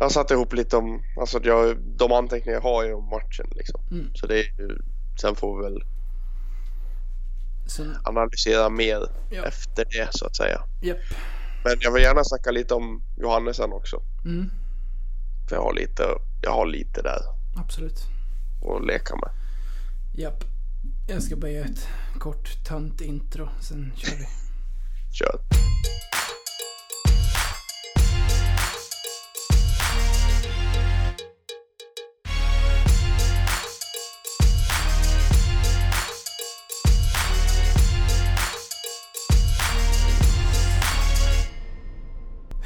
jag satte ihop lite om, alltså jag, de anteckningar jag har ju om matchen liksom. Mm. Så det är sen får vi väl Sen, analysera mer Ja. efter det så att säga. japp. Men jag vill gärna snacka lite om Johannesen också. Mm, För jag har lite, jag har lite där absolut. att leka med. Japp. Jag ska bara göra ett kort tönt intro, sen kör vi. Kör.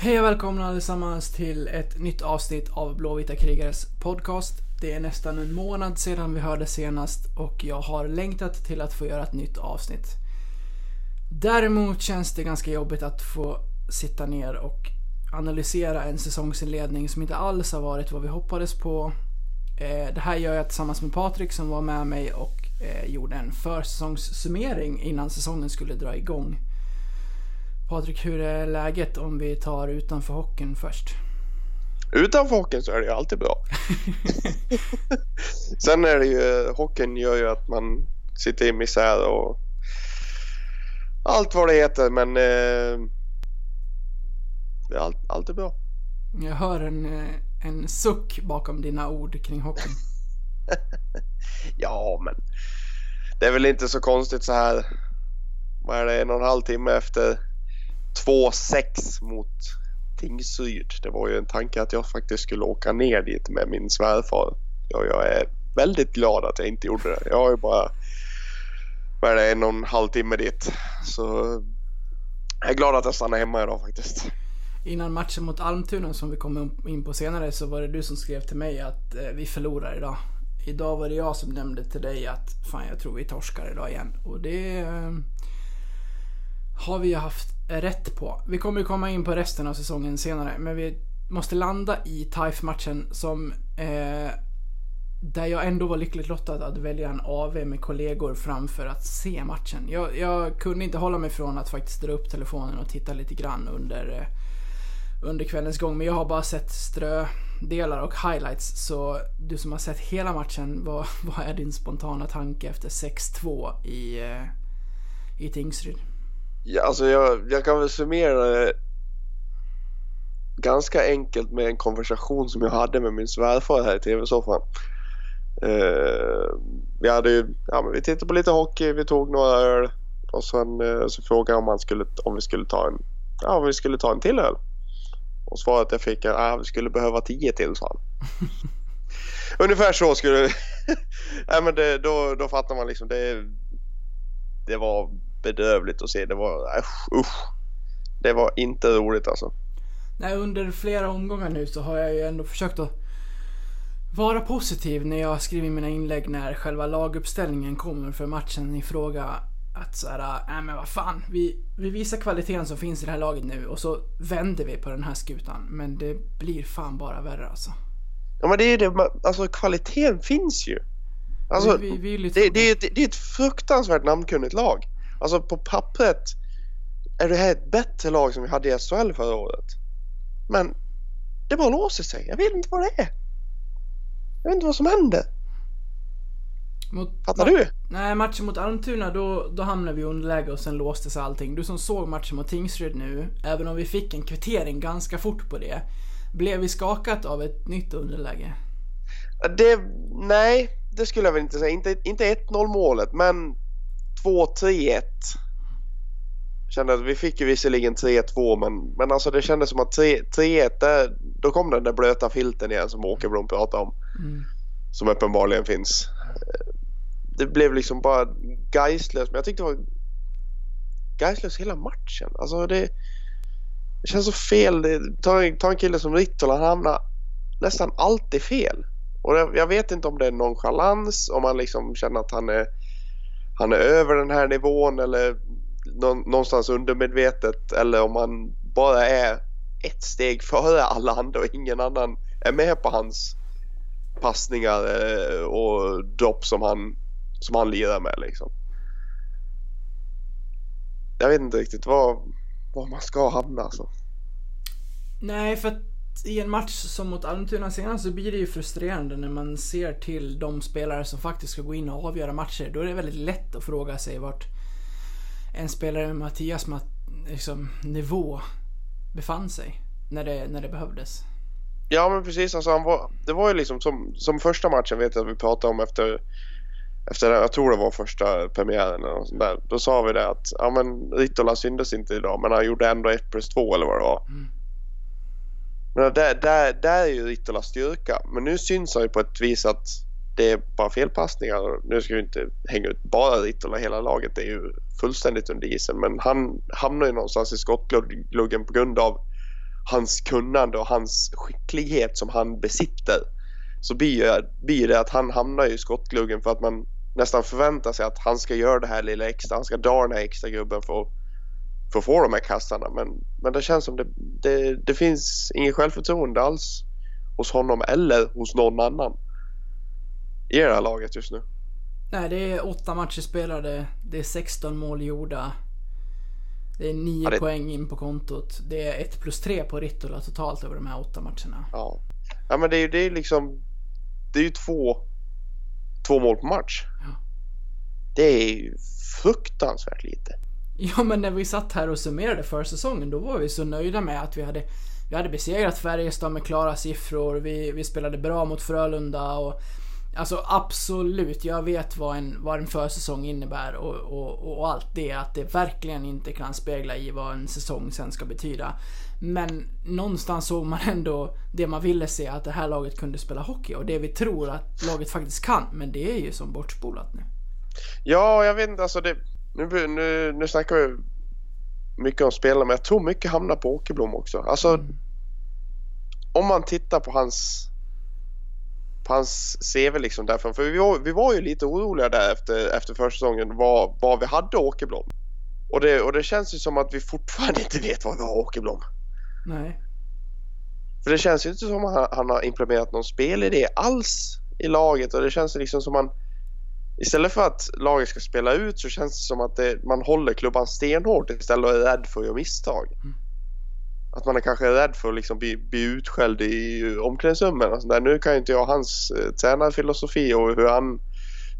Hej och välkomna allesammans till ett nytt avsnitt av Blåvita krigares podcast. Det är nästan en månad sedan vi hörde senast och jag har längtat till att få göra ett nytt avsnitt. Däremot känns det ganska jobbigt att få sitta ner och analysera en säsongsinledning som inte alls har varit vad vi hoppades på. Eh, det här gör jag tillsammans med Patrik som var med mig och eh, gjorde en försäsongssummering innan säsongen skulle dra igång. Patrik, hur är läget om vi tar utanför hockeyn först? Utanför hockeyn så är det ju alltid bra. Sen är det ju, hockeyn gör ju att man sitter i misär och allt vad det heter men eh, det är all, alltid bra. Jag hör en, eh, en suck bakom dina ord kring hockeyn. Ja men det är väl inte så konstigt så här. Vad är det, en och en halv timme efter 2-6 mot Tingsryd. Det var ju en tanke att jag faktiskt skulle åka ner dit med min svärfar. Och jag är väldigt glad att jag inte gjorde det. Jag har ju bara vad är det, en och en halv timme dit. Så jag är glad att jag stannar hemma idag faktiskt. Innan matchen mot Almtuna som vi kommer in på senare så var det du som skrev till mig att eh, vi förlorar idag. Idag var det jag som nämnde till dig att fan jag tror vi torskar idag igen. Och det eh, har vi ju haft rätt på. Vi kommer ju komma in på resten av säsongen senare men vi måste landa i TIFE-matchen som eh, där jag ändå var lyckligt lottad att välja en AV med kollegor framför att se matchen. Jag, jag kunde inte hålla mig från att faktiskt dra upp telefonen och titta lite grann under, eh, under kvällens gång. Men jag har bara sett strödelar och highlights. Så du som har sett hela matchen, vad, vad är din spontana tanke efter 6-2 i, eh, i Tingsryd? Ja, alltså jag, jag kan väl summera det ganska enkelt med en konversation som jag hade med min svärfar här i tv-soffan. Eh, vi hade ju, ja men vi tittade på lite hockey, vi tog några öl och sen eh, så frågade om, han skulle, om vi skulle ta en, ja om vi skulle ta en till öl. Och svaret jag fick är att vi skulle behöva tio till sa han. Ungefär så skulle Nej men det, då, då fattar man liksom det, det var bedrövligt att se. Det var, usch, usch. Det var inte roligt alltså. Nej, under flera omgångar nu så har jag ju ändå försökt att vara positiv när jag skriver mina inlägg när själva laguppställningen kommer för matchen i fråga. Att såhär, nej men vad fan, vi, vi visar kvaliteten som finns i det här laget nu och så vänder vi på den här skutan. Men det blir fan bara värre alltså. Ja men det är ju det, alltså kvaliteten finns ju. Alltså, vi, vi, vi det, det, ett- det är ett fruktansvärt namnkunnigt lag. Alltså på pappret är det här ett bättre lag som vi hade i SHL förra året. Men det bara låser sig. Jag vet inte vad det är. Jag vet inte vad som händer. mot, Fattar du? Nej, matchen mot Almtuna då, då hamnade vi i underläge och sen låste sig allting. Du som såg matchen mot Tingsryd nu, även om vi fick en kvittering ganska fort på det. Blev vi skakat av ett nytt underläge? Det, nej, det skulle jag väl inte säga. Inte, inte 1-0 målet, men 2-3-1. Kände att vi fick ju visserligen 3-2 men, men alltså det kändes som att 3 3-1 där, då kom den där blöta filten igen som Åkerblom pratade om. Mm. Som uppenbarligen finns. Det blev liksom bara Gaislös, men jag tyckte det var Gaislös hela matchen. Alltså det, det känns så fel. Det, ta, ta en kille som Rittola, han hamnar nästan alltid fel. Och jag, jag vet inte om det är nonchalans, om han liksom känner att han är, han är över den här nivån eller någonstans undermedvetet eller om han bara är ett steg före alla andra och ingen annan är med på hans passningar eh, och dropp som han, som han lirar med liksom. Jag vet inte riktigt var, var man ska hamna alltså. Nej, för att i en match som mot Almtuna senast så blir det ju frustrerande när man ser till de spelare som faktiskt ska gå in och avgöra matcher. Då är det väldigt lätt att fråga sig vart en spelare med Mattias liksom, nivå befann sig när det, när det behövdes. Ja men precis, alltså han var, det var ju liksom som, som första matchen vet jag att vi pratade om efter efter, jag tror det var första premiären eller något sånt där. Då sa vi det att ja men Ritola syntes inte idag men han gjorde ändå 1 plus 2 eller vad det var. Mm. Men där, där, där är ju Ritolas styrka. Men nu syns han ju på ett vis att det är bara felpassningar. Nu ska vi inte hänga ut bara Ritola, hela laget är ju fullständigt under isen. Men han hamnar ju någonstans i skottgluggen på grund av hans kunnande och hans skicklighet som han besitter. Så blir, blir det att han hamnar i skottgluggen för att man nästan förväntar sig att han ska göra det här lilla extra. Han ska dra den här extra gubben för, för att få de här kastarna. Men, men det känns som det, det, det finns inget självförtroende alls hos honom eller hos någon annan i det här laget just nu. Nej, det är åtta matcher spelade. Det är 16 mål gjorda. Det är nio ja, det... poäng in på kontot. Det är ett plus tre på Rittola totalt över de här åtta matcherna. Ja, ja men det är ju det är liksom... Det är ju två, två mål på match. Ja. Det är ju fruktansvärt lite. Ja, men när vi satt här och summerade för säsongen då var vi så nöjda med att vi hade vi hade besegrat Färjestad med klara siffror. Vi, vi spelade bra mot Frölunda och Alltså absolut, jag vet vad en, vad en försäsong innebär och, och, och allt det. Att det verkligen inte kan spegla i vad en säsong sen ska betyda. Men någonstans såg man ändå det man ville se, att det här laget kunde spela hockey. Och det vi tror att laget faktiskt kan. Men det är ju som bortspolat nu. Ja, jag vet inte. Alltså det, nu, nu, nu snackar vi mycket om spelarna, men jag tror mycket hamnar på Åkerblom också. Alltså, mm. om man tittar på hans på hans CV liksom därför. För vi var, vi var ju lite oroliga där efter, efter försäsongen vad, vad vi hade Åkerblom. Och det, och det känns ju som att vi fortfarande inte vet vad vi har Åkerblom. Nej. För det känns ju inte som att han, han har implementerat någon spelidé alls i laget och det känns liksom som att man Istället för att laget ska spela ut så känns det som att det, man håller klubban stenhårt istället och är rädd för att göra misstag. Mm att man är kanske rädd för att liksom bli, bli utskälld i omklädningsrummen. Och där. Nu kan ju inte jag hans eh, tränarfilosofi och hur han,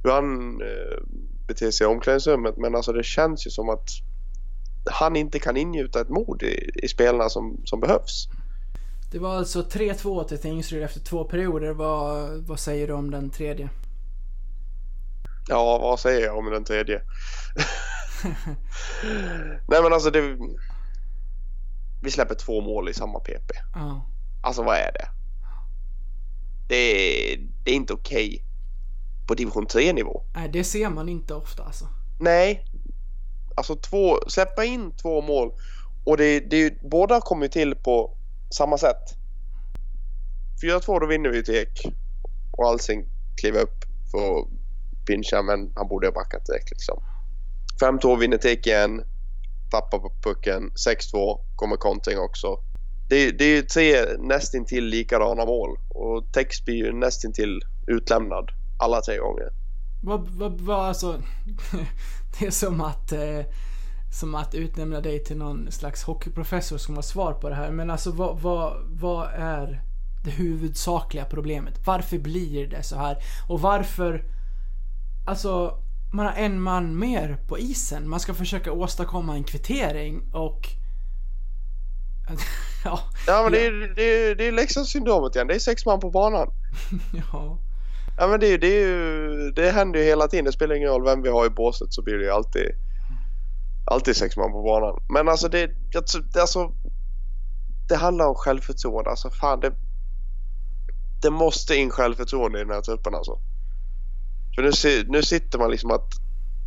hur han eh, beter sig i omklädningsrummet men alltså det känns ju som att han inte kan ingjuta ett mod i, i spelarna som, som behövs. Det var alltså 3-2 till Tingsryd efter två perioder. Vad, vad säger du om den tredje? Ja, vad säger jag om den tredje? Nej men alltså det vi släpper två mål i samma PP. Uh. Alltså vad är det? Det är, det är inte okej okay på division 3 nivå. Nej, det ser man inte ofta alltså. Nej. Alltså två, släppa in två mål och det, det, båda kommer till på samma sätt. 4-2 då vinner vi till Ek och Alsing kliver upp för att pincha men han borde ha backat direkt liksom. 5-2 vinner Tek igen tappar på pucken. 6-2 kommer kontring också. Det, det är ju tre nästintill likadana mål och Tex blir ju nästintill utlämnad alla tre gånger. Vad, vad, vad alltså... det är som att... Eh, som att utnämna dig till någon slags hockeyprofessor som har svar på det här. Men alltså vad, vad, vad är det huvudsakliga problemet? Varför blir det så här? Och varför... Alltså man har en man mer på isen. Man ska försöka åstadkomma en kvittering och... ja. Ja men det är, det är, det är Leksandssyndromet igen. Det är sex man på banan. ja. Ja men det, det, är ju, det händer ju hela tiden. Det spelar ingen roll vem vi har i båset så blir det ju alltid, alltid sex man på banan. Men alltså det, det, alltså, det handlar om självförtroende. Alltså fan det, det måste in självförtroende i den här truppen alltså. För nu, nu sitter man liksom att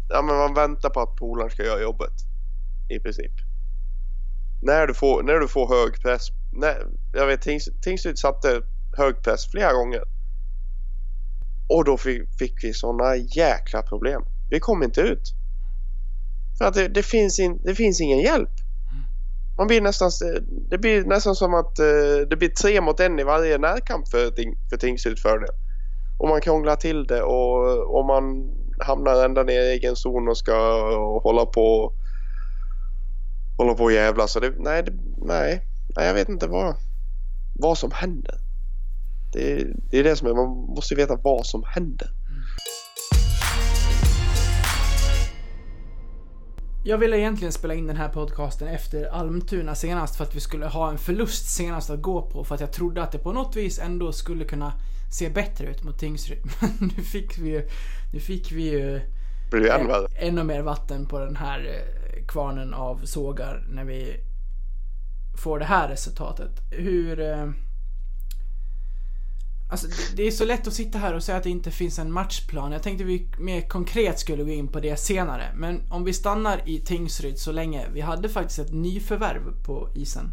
ja, men man väntar på att polaren ska göra jobbet. I princip. När du får, när du får hög press. När, jag vet Tingsryd satte hög press flera gånger. Och då fick, fick vi sådana jäkla problem. Vi kom inte ut. För att det, det, finns, in, det finns ingen hjälp. Man blir nästan, det blir nästan som att eh, det blir tre mot en i varje närkamp för, för Tingsryds fördel och man krånglar till det och, och man hamnar ända ner i egen zon och ska hålla på hålla på och jävla så det, nej, det, nej, nej, jag vet inte vad vad som händer. Det, det är det som är, man måste veta vad som händer. Jag ville egentligen spela in den här podcasten efter Almtuna senast för att vi skulle ha en förlust senast att gå på för att jag trodde att det på något vis ändå skulle kunna se bättre ut mot Tingsryd. Men nu fick vi ju, nu fick vi ju värre? ännu mer vatten på den här eh, kvarnen av sågar när vi får det här resultatet. Hur... eh, Alltså det- det är så lätt att sitta här och säga att det inte finns en matchplan. Jag tänkte vi mer konkret skulle gå in på det senare. Men om vi stannar i Tingsryd så länge. Vi hade faktiskt ett nyförvärv på isen.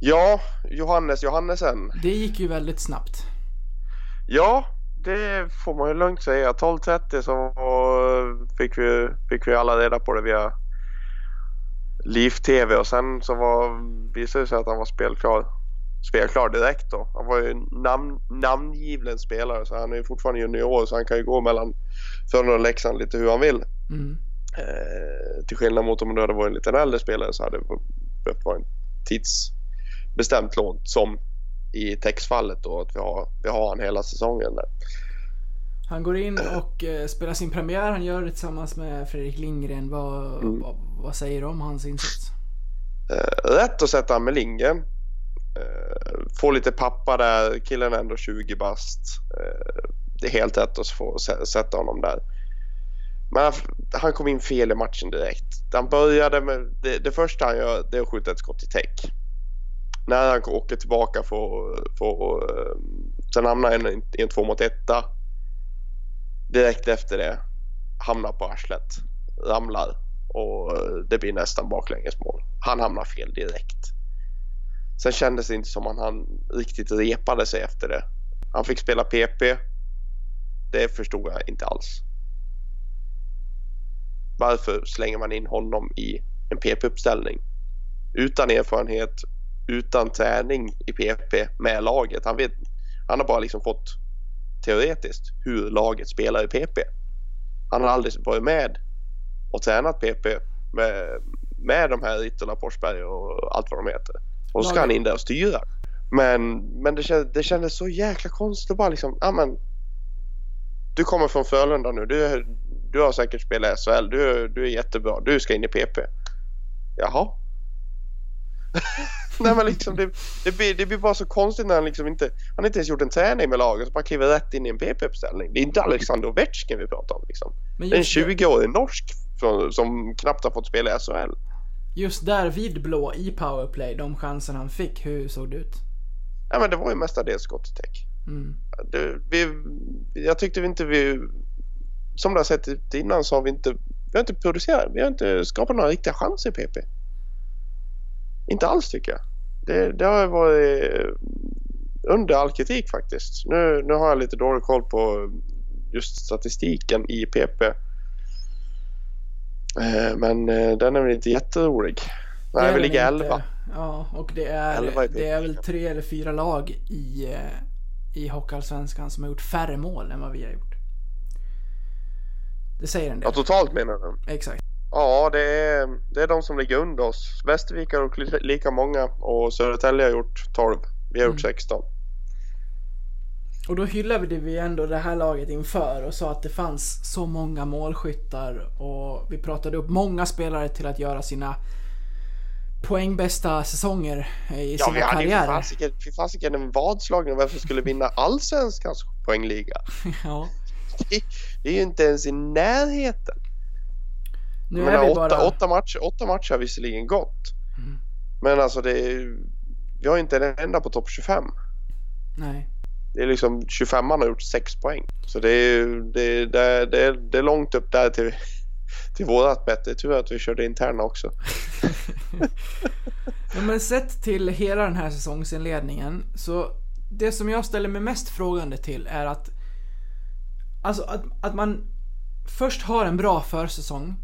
Ja, Johannes Johannesen. Det gick ju väldigt snabbt. Ja, det får man ju lugnt säga. 12.30 så fick vi, fick vi alla reda på det via Liv-TV och sen så var, visade det sig att han var spelklar, spelklar direkt då. Han var ju namn, namngiven spelare så han är ju fortfarande junior så han kan ju gå mellan Frölunda och Leksand lite hur han vill. Mm. Eh, till skillnad mot om det hade varit en lite äldre spelare så hade det behövt vara en tidsbestämt lån som i Tex-fallet då att vi har, vi har han hela säsongen där. Han går in och eh, spelar sin premiär. Han gör det tillsammans med Fredrik Lindgren. Vad, vad, vad säger du om hans insats? Eh, rätt att sätta med Lindgren. Eh, få lite pappa där, killen är ändå 20 bast. Eh, det är helt rätt att få sä- sätta honom där. Men han, han kom in fel i matchen direkt. Han började med, det, det första han gör det är att skjuta ett skott i täck. När han åker tillbaka för, för ehm, sen hamnar han i en, en två mot etta. Direkt efter det hamnar på arslet, ramlar och eh, det blir nästan baklängesmål. Han hamnar fel direkt. Sen kändes det inte som att han riktigt repade sig efter det. Han fick spela PP. Det förstod jag inte alls. Varför slänger man in honom i en PP-uppställning? Utan erfarenhet, utan träning i PP med laget. Han, vet, han har bara liksom fått teoretiskt hur laget spelar i PP. Han har aldrig varit med och tränat PP med, med de här Rittola, Forsberg och allt vad de heter. Och så ska han in där och styra. Men, men det, kändes, det kändes så jäkla konstigt att bara liksom, ja men. Du kommer från Frölunda nu. Du, du har säkert spelat SHL. Du, du är jättebra. Du ska in i PP. Jaha. Nej men liksom det, det, blir, det blir bara så konstigt när han liksom inte, han har inte ens gjort en träning med laget så bara kliver rätt in i en PP-uppställning. Det är inte Alexander Ovechkin vi pratar om liksom. Men Det är en just, 20-årig norsk från, som knappt har fått spela i SHL. just där vid blå i powerplay, de chanser han fick, hur såg det ut? Ja men det var ju mestadels skott i täck. Mm. Det, vi, jag tyckte vi inte vi... Som du har sett ut innan så har vi inte... Vi har inte producerat, vi har inte skapat några riktiga chanser i PP. Inte alls tycker jag. Det, det har varit under all kritik faktiskt. Nu, nu har jag lite dålig koll på just statistiken i PP. Eh, Men eh, den är väl inte jätterolig. Nej, vi ligger inte. 11. Ja, och det är, det är väl tre eller fyra lag i, eh, i Hockeyallsvenskan som har gjort färre mål än vad vi har gjort. Det säger en del. Ja, totalt menar du? Exakt. Ja, det är, det är de som ligger under oss. Västervik har gjort li- lika många och Södertälje har gjort 12. Vi har gjort Mm. 16. Och då hyllade vi ändå det här laget inför och sa att det fanns så många målskyttar och vi pratade upp många spelare till att göra sina poängbästa säsonger i Ja, sina vi karriärer. fasiken- för fasiken en vadslagning som skulle vinna allsvenskans poängliga. ja. Det, det är ju inte ens i närheten. Nu Jag är vi åtta, bara... åtta, matcher, åtta matcher har visserligen gått. Mm. Men alltså det är, vi har inte en enda på topp 25. Nej. Det är liksom 25 har gjort 6 poäng. Så det är, det, det, det, är, det är långt upp där till, till vårat bättre. Tur att vi körde interna också. Ja, men sett till hela den här säsongsinledningen så det som jag ställer mig mest frågande till är att Alltså att, att man först har en bra försäsong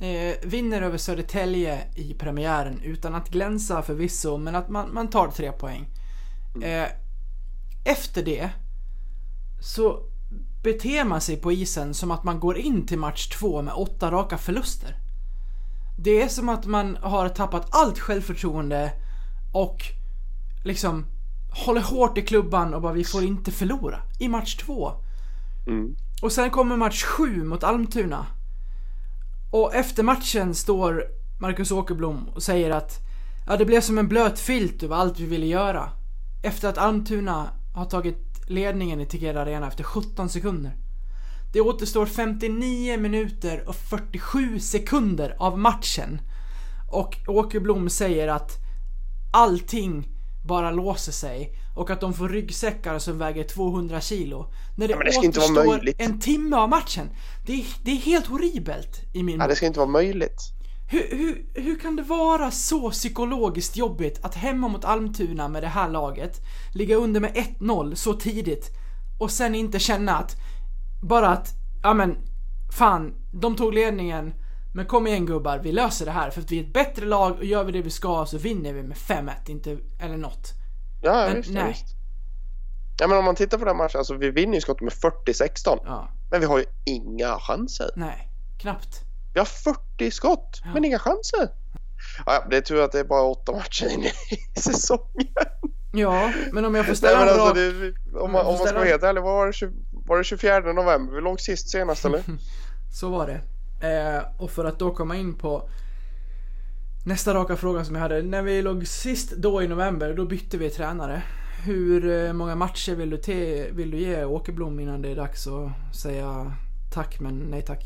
eh, Vinner över Södertälje i premiären utan att glänsa förvisso men att man, man tar tre poäng. Eh, efter det så beter man sig på isen som att man går in till match två med åtta raka förluster. Det är som att man har tappat allt självförtroende och liksom håller hårt i klubban och bara vi får inte förlora i match två. Mm. Och sen kommer match sju mot Almtuna. Och efter matchen står Marcus Åkerblom och säger att ja, det blev som en blöt filt över allt vi ville göra. Efter att Almtuna har tagit ledningen i Tegera Arena efter 17 sekunder. Det återstår 59 minuter och 47 sekunder av matchen. Och Åkerblom säger att allting bara låser sig och att de får ryggsäckar som väger 200 kilo. När det, Ja, men det återstår en timme av matchen. Det är, det är helt horribelt i min Ja, det ska inte vara möjligt. Hur, hur, hur kan det vara så psykologiskt jobbigt att hemma mot Almtuna med det här laget ligga under med 1-0 så tidigt och sen inte känna att bara att, ja men fan, de tog ledningen men kom igen gubbar, vi löser det här för att vi är ett bättre lag och gör vi det vi ska så vinner vi med 5-1, inte, eller något. Ja, Men visst, nej. visst. Ja, men om man tittar på den matchen, alltså vi vinner ju skottet med 40-16. Ja, Men vi har ju inga chanser. nej, knappt. Vi har 40 skott, Ja. men inga chanser. Ja, det är tur att det är bara åtta matcher in i säsongen. Ja, men om jag får ställa en alltså, det, om, man, om man ska vara helt ärlig, var det, 20, var det 24 november? Vi låg sist senast eller? Så var det. Eh, och för att då komma in på nästa raka fråga som jag hade. När vi låg sist då i november, då bytte vi tränare. Hur eh, många matcher vill du, te, vill du ge Åkerblom innan det är dags att säga tack men nej tack?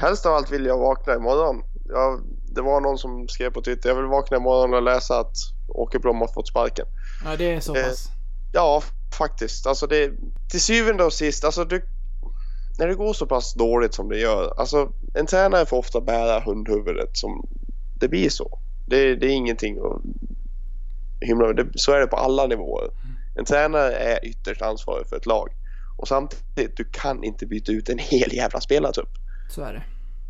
Helst av allt vill jag vakna imorgon. Jag, det var någon som skrev på Twitter, jag vill vakna imorgon och läsa att Åkerblom har fått sparken. Ja, det är så Eh, pass. Ja, faktiskt. Alltså det, till syvende och sist, alltså du, när det går så pass dåligt som det gör. Alltså en tränare får ofta bära hundhuvudet som det blir så. Det, det är ingenting att himla det, Så är det på alla nivåer. En tränare är ytterst ansvarig för ett lag. Och samtidigt, du kan inte byta ut en hel jävla spelartrupp. Så är det.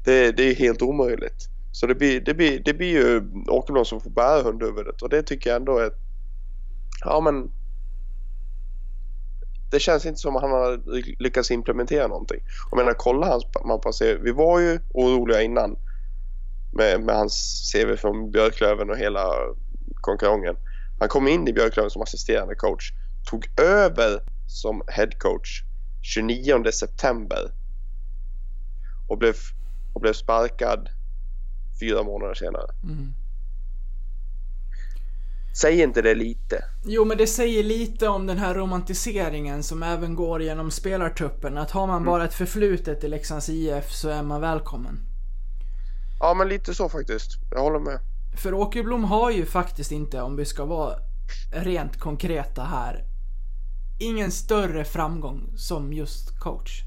Det, det är helt omöjligt. Så det blir, det blir, det blir ju Åkerblom som får bära hundhuvudet och det tycker jag ändå är... Ja men... Det känns inte som att han har lyckats implementera någonting. Jag menar kolla hans mappassering. Vi var ju oroliga innan med, med hans CV från Björklöven och hela konkurrensen. Han kom in i Björklöven som assisterande coach. Tog över som head coach 29 september och blev, och blev sparkad fyra månader senare. Mm. Säg inte det lite. Jo, men det säger lite om den här romantiseringen som även går genom spelartruppen. Att har man bara ett förflutet i Leksands IF så är man välkommen. Ja, men lite så faktiskt. Jag håller med. För Åkerblom har ju faktiskt inte, om vi ska vara rent konkreta här, ingen större framgång som just coach.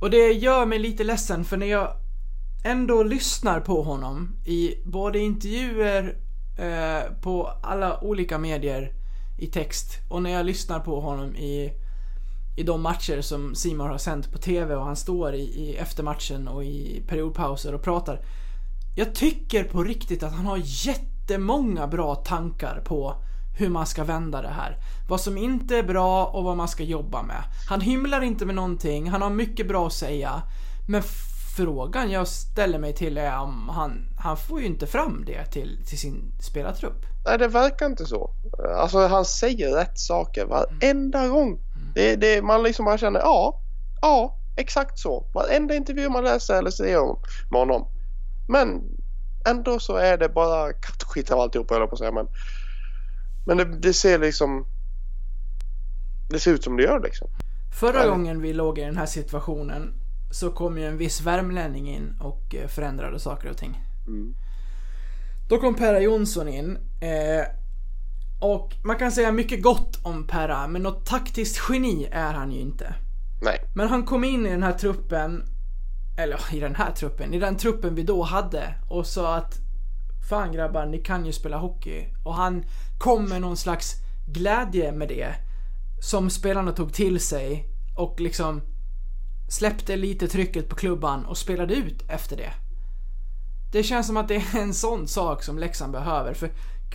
Och det gör mig lite ledsen för när jag ändå lyssnar på honom i både intervjuer, eh, på alla olika medier i text och när jag lyssnar på honom i, i de matcher som Simon har sänt på TV och han står i, i eftermatchen och i periodpauser och pratar. Jag tycker på riktigt att han har jättemånga bra tankar på hur man ska vända det här. Vad som inte är bra och vad man ska jobba med. Han hymlar inte med någonting, han har mycket bra att säga. Men frågan jag ställer mig till är om han, han får ju inte fram det till, till sin spelartrupp. Nej, det verkar inte så. Alltså, han säger rätt saker varenda gång. Det, det, man liksom bara känner, ja, ja, exakt så. Varenda intervju man läser eller ser om med honom. Men ändå så är det bara kattskit av alltihop, höll jag på att säga. Men, men det, det ser liksom... Det ser ut som det gör liksom. Förra Ja. gången vi låg i den här situationen så kom ju en viss värmlänning in och eh, förändrade saker och ting. Mm. Då kom Perra Jonsson in. Eh, och man kan säga mycket gott om Perra, men något taktiskt geni är han ju inte. Nej. Men han kom in i den här truppen, eller i den här truppen, i den truppen vi då hade och sa att Fan grabbar, ni kan ju spela hockey. Och han kom med någon slags glädje med det. Som spelarna tog till sig och liksom släppte lite trycket på klubban och spelade ut efter det. Det känns som att det är en sån sak som Leksand behöver. För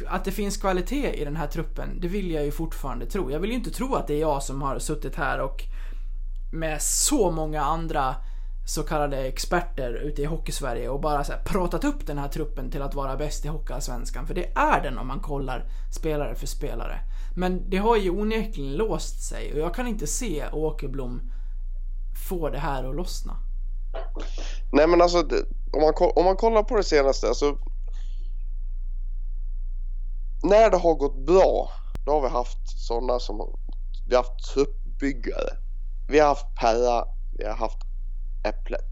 att det finns kvalitet i den här truppen, det vill jag ju fortfarande tro. Jag vill ju inte tro att det är jag som har suttit här och med så många andra så kallade experter ute i Hockeysverige och bara så här pratat upp den här truppen till att vara bäst i Hockeyallsvenskan. För det är den om man kollar spelare för spelare. Men det har ju onekligen låst sig och jag kan inte se Åkerblom få det här att lossna. Nej men alltså om man, om man kollar på det senaste, alltså när det har gått bra, då har vi haft sådana som, vi har haft truppbyggare. Vi har haft Perra, vi har haft Äpplet.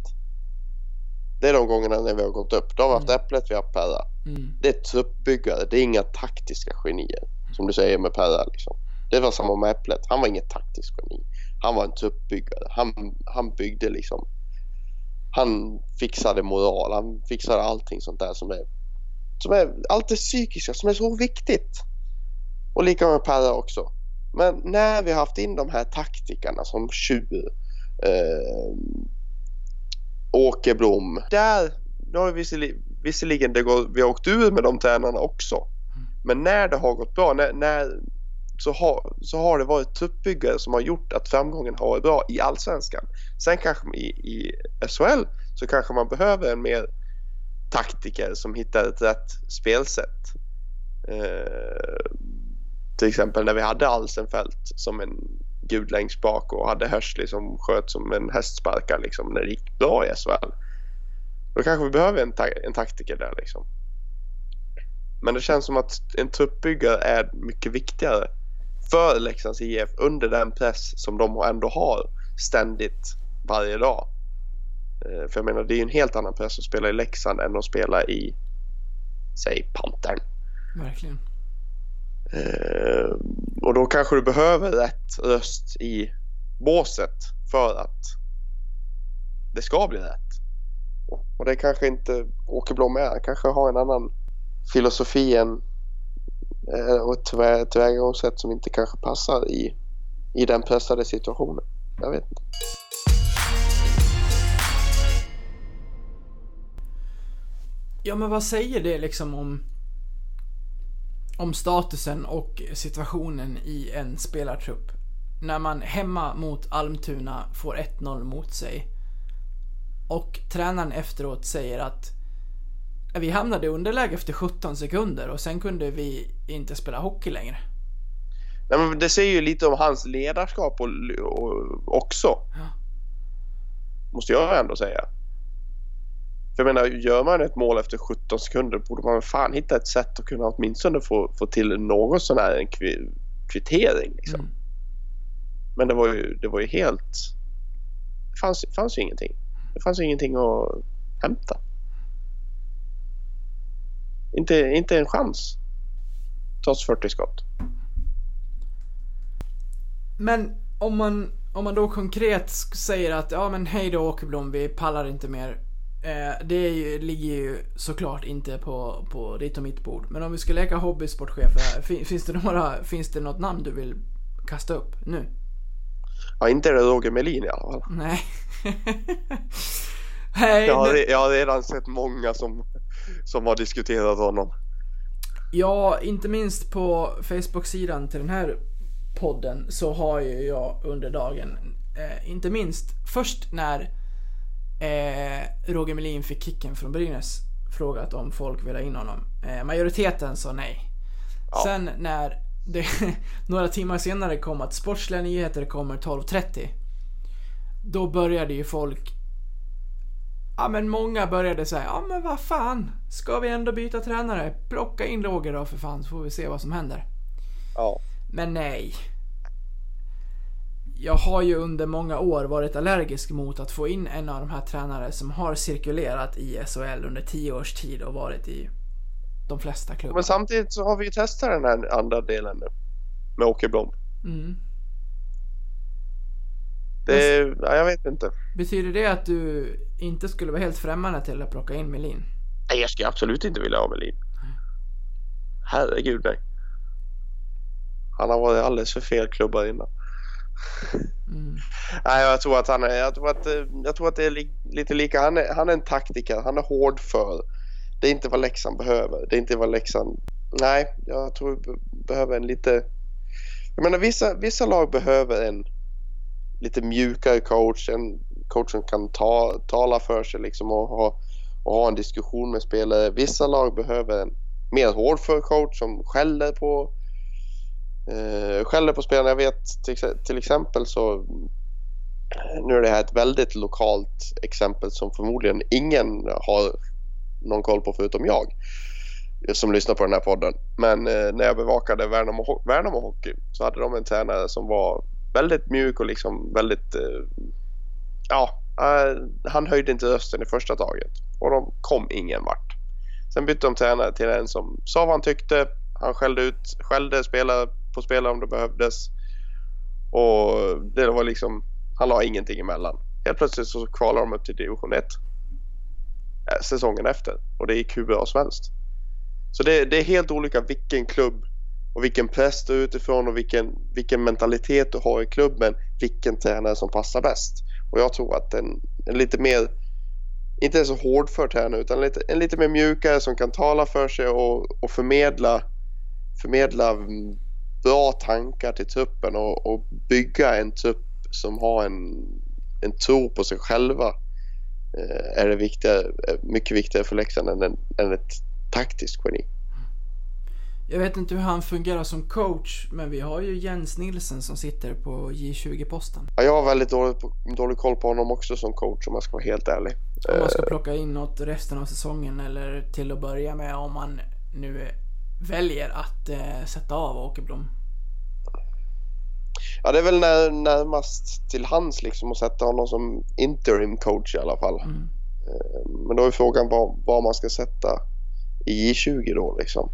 Det är de gångerna när vi har gått upp. Då har vi haft mm. Äpplet, vi har haft Perra. Mm. Det är truppbyggare, det är inga taktiska genier. Som du säger med Perra liksom. Det var samma med Äpplet. Han var inget taktiskt geni. Han var en truppbyggare. Han, han byggde liksom. Han fixade moral. Han fixade allting sånt där som är som är allt det psykiska som är så viktigt. Och lika med Perra också. Men när vi har haft in de här taktikerna som Tjur, eh, Åkerblom. Där, nu har vi visserligen, visserligen det går, vi har åkt ur med de tränarna också. Men när det har gått bra, när, när så, har, så har det varit truppbyggare som har gjort att framgången har varit bra i allsvenskan. Sen kanske i, i SHL så kanske man behöver en mer taktiker som hittar ett rätt spelsätt. Eh, till exempel när vi hade Alsenfelt som en gud längst bak och hade Hörsli som sköt som en hästsparkare liksom, när det gick bra i SHL. Då kanske vi behöver en, ta en taktiker där liksom. Men det känns som att en truppbyggare är mycket viktigare för Leksands IF under den press som de ändå har ständigt varje dag. Eh, för jag menar det är ju en helt annan press att spela i Leksand än att spela i säg Pantern. Verkligen. Eh, och då kanske du behöver rätt röst i båset för att det ska bli rätt. Och det kanske inte Åke Blom är. Han kanske har en annan filosofi än, Eh, och ett tillvägagångssätt som inte kanske passar i, i den pressade situationen. Jag vet inte. Ja men vad säger det liksom om om statusen och situationen i en spelartrupp. När man hemma mot Almtuna får 1-0 mot sig. Och tränaren efteråt säger att vi hamnade i underläge efter 17 sekunder och sen kunde vi inte spela hockey längre. Nej, men det säger ju lite om hans ledarskap och, och också. Ja. Måste jag ändå säga. För jag menar, gör man ett mål efter 17 sekunder borde man fan hitta ett sätt att kunna åtminstone få, få till någon sån här en kvittering. Liksom. Mm. Men det var ju, det var ju helt... Det fanns, fanns ju ingenting. Det fanns ju ingenting att hämta. Inte, inte en chans. Trots 40 skott. Men om man, om man då konkret säger att ja men hej då Åkerblom, vi pallar inte mer. Eh, det ju, ligger ju såklart inte på, på ditt och mitt bord. Men om vi ska leka hobbysportchef här, finns det, några, finns det något namn du vill kasta upp nu? Ja, inte är det Roger Melin i alla fall. Nej. hey, jag, har, jag har redan sett många som, som har diskuterat honom. Ja, inte minst på Facebook-sidan till den här podden så har ju jag under dagen, eh, inte minst först när eh, Roger Melin fick kicken från Brynäs frågat om folk vill ha in honom. Eh, majoriteten sa nej. Ja. Sen när det några timmar senare kom att sportsliga nyheter kommer 12.30. Då började ju folk Ja men många började säga, ja men vad fan, ska vi ändå byta tränare? Plocka in Roger då för fan så får vi se vad som händer. Ja. Men nej jag har ju under många år varit allergisk mot att få in en av de här tränare som har cirkulerat i SHL under tio års tid och varit i de flesta klubbar. Men samtidigt så har vi ju testat den här andra delen nu med Åke Blom. Mm. Det, ja, jag vet inte. Betyder det att du inte skulle vara helt främmande till att plocka in Melin? Nej, jag skulle absolut inte vilja ha Melin. Herregud nej. Han har varit alldeles för fel klubbar innan. Mm. Nej, jag tror att han är, jag tror att, jag tror att det är li, lite lika. Han är, han är en taktiker. Han är hård för. Det är inte vad Leksand behöver. Det är inte vad Leksand... Nej, jag tror vi behöver en lite... Jag menar vissa, vissa lag behöver en lite mjukare coach. En, coachen kan ta, tala för sig liksom och ha, och ha en diskussion med spelare. Vissa lag behöver en mer hårdför coach som skäller på eh, skäller på spelarna. Jag vet till, till exempel så nu är det här ett väldigt lokalt exempel som förmodligen ingen har någon koll på förutom jag som lyssnar på den här podden. Men eh, när jag bevakade Värnamo, Värnamo Hockey så hade de en tränare som var väldigt mjuk och liksom väldigt... Eh, ja, eh, han höjde inte rösten i första taget och de kom ingen vart. Sen bytte de tränare till en som sa vad han tyckte. Han skällde ut, skällde spelare på spelare om det behövdes. Och det var liksom, han la ingenting emellan. Helt plötsligt så kvalade de upp till division 1 eh, säsongen efter och det gick hur bra som helst. Så det, det, är helt olika vilken klubb och vilken press du är utifrån och vilken, vilken mentalitet du har i klubben, vilken tränare som passar bäst. Och jag tror att en, en lite mer, inte så hård för tränare utan lite, en lite mer mjukare som kan tala för sig och, och förmedla, förmedla bra tankar till truppen och, och bygga en trupp som har en, en tro på sig själva eh, är det viktigare, mycket viktigare för Leksand än, än ett taktiskt geni. Jag vet inte hur han fungerar som coach, men vi har ju Jens Nilsen som sitter på J20-posten. Ja, jag har väldigt dålig, dålig koll på honom också som coach om jag ska vara helt ärlig. Om man ska eh, plocka in något resten av säsongen eller till att börja med om man nu väljer att eh, sätta av Åkerblom? Ja, det är väl när, närmast till hands liksom att sätta honom som interim coach i alla fall. Mm. Eh, men då är frågan vad, vad man ska sätta i J20 då liksom.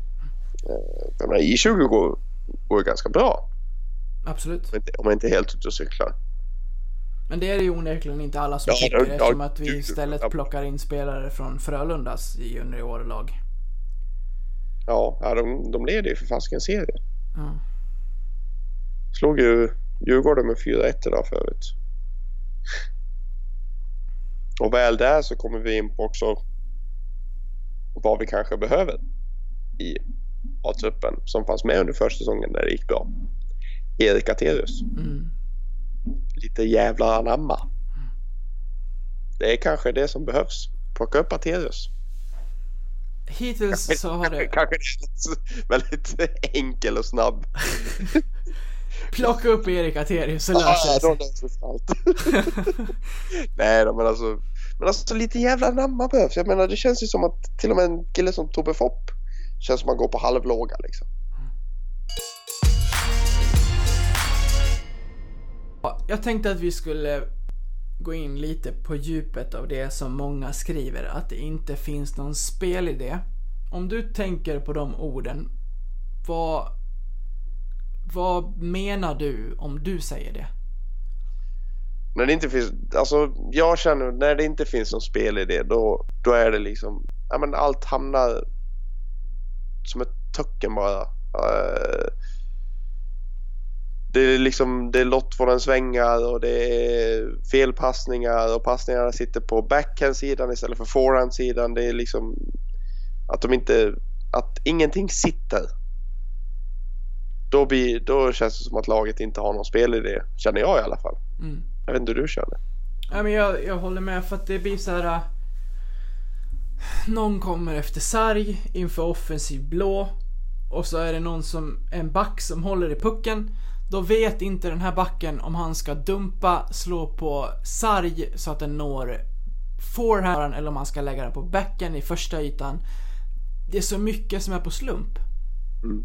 Eh, jag menar, J20 går, går ganska bra. Absolut. Om inte, om inte helt ute och cyklar. Men det är det ju onekligen inte alla som ja, tycker ja, eftersom att vi istället plockar in spelare från Frölundas juniorlag. Ja, ja de, de leder ju för fasiken serien. Ja. Slog ju Djurgården med 4-1 idag förut. Och väl där så kommer vi in på också vad vi kanske behöver i A-truppen som fanns med under försäsongen när det gick bra. Erik Aterius. Mm. Lite jävla anamma. Det är kanske det som behövs. Plocka upp Aterius. Hittills kanske, så har det... Kanske, väldigt enkel och snabb. Plocka upp Erik Aterius löser det sig. allt. Nej då, men alltså men alltså lite jävla namma behövs. Jag menar det känns ju som att till och med en kille som Tobbe Fopp känns som man går på halvlåga liksom. Jag tänkte att vi skulle gå in lite på djupet av det som många skriver, att det inte finns någon spelidé. Om du tänker på de orden, vad, vad menar du om du säger det? När det inte finns, alltså jag känner när det inte finns någon spelidé då, då är det liksom, ja men allt hamnar som ett töcken bara. Uh, det är liksom, det är lottvollen svängar och det är felpassningar och passningarna sitter på backhandsidan istället för forehandsidan. Det är liksom att de inte, att ingenting sitter. Då, blir, då känns det som att laget inte har någon spelidé, känner jag i alla fall. Mm. Jag vet inte hur du känner. Ja, men jag, jag håller med för att det blir så här. Någon kommer efter sarg inför offensiv blå. Och så är det någon som, en back som håller i pucken. Då vet inte den här backen om han ska dumpa, slå på sarg så att den når forehand eller om han ska lägga den på backen i första ytan. Det är så mycket som är på slump. Mm.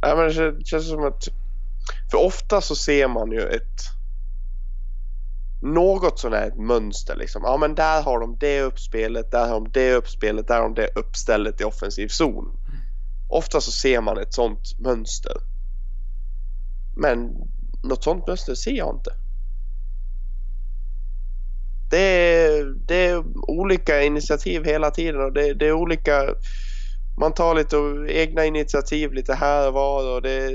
Ja, men det känns som att för ofta så ser man ju ett något sånt här mönster liksom. Ja men där har de det uppspelet, där har de det uppspelet, där har de det uppstället i offensiv zon. Ofta så ser man ett sånt mönster. Men något sånt mönster ser jag inte. Det är, det är olika initiativ hela tiden och det, det är olika man tar lite egna initiativ lite här och var och det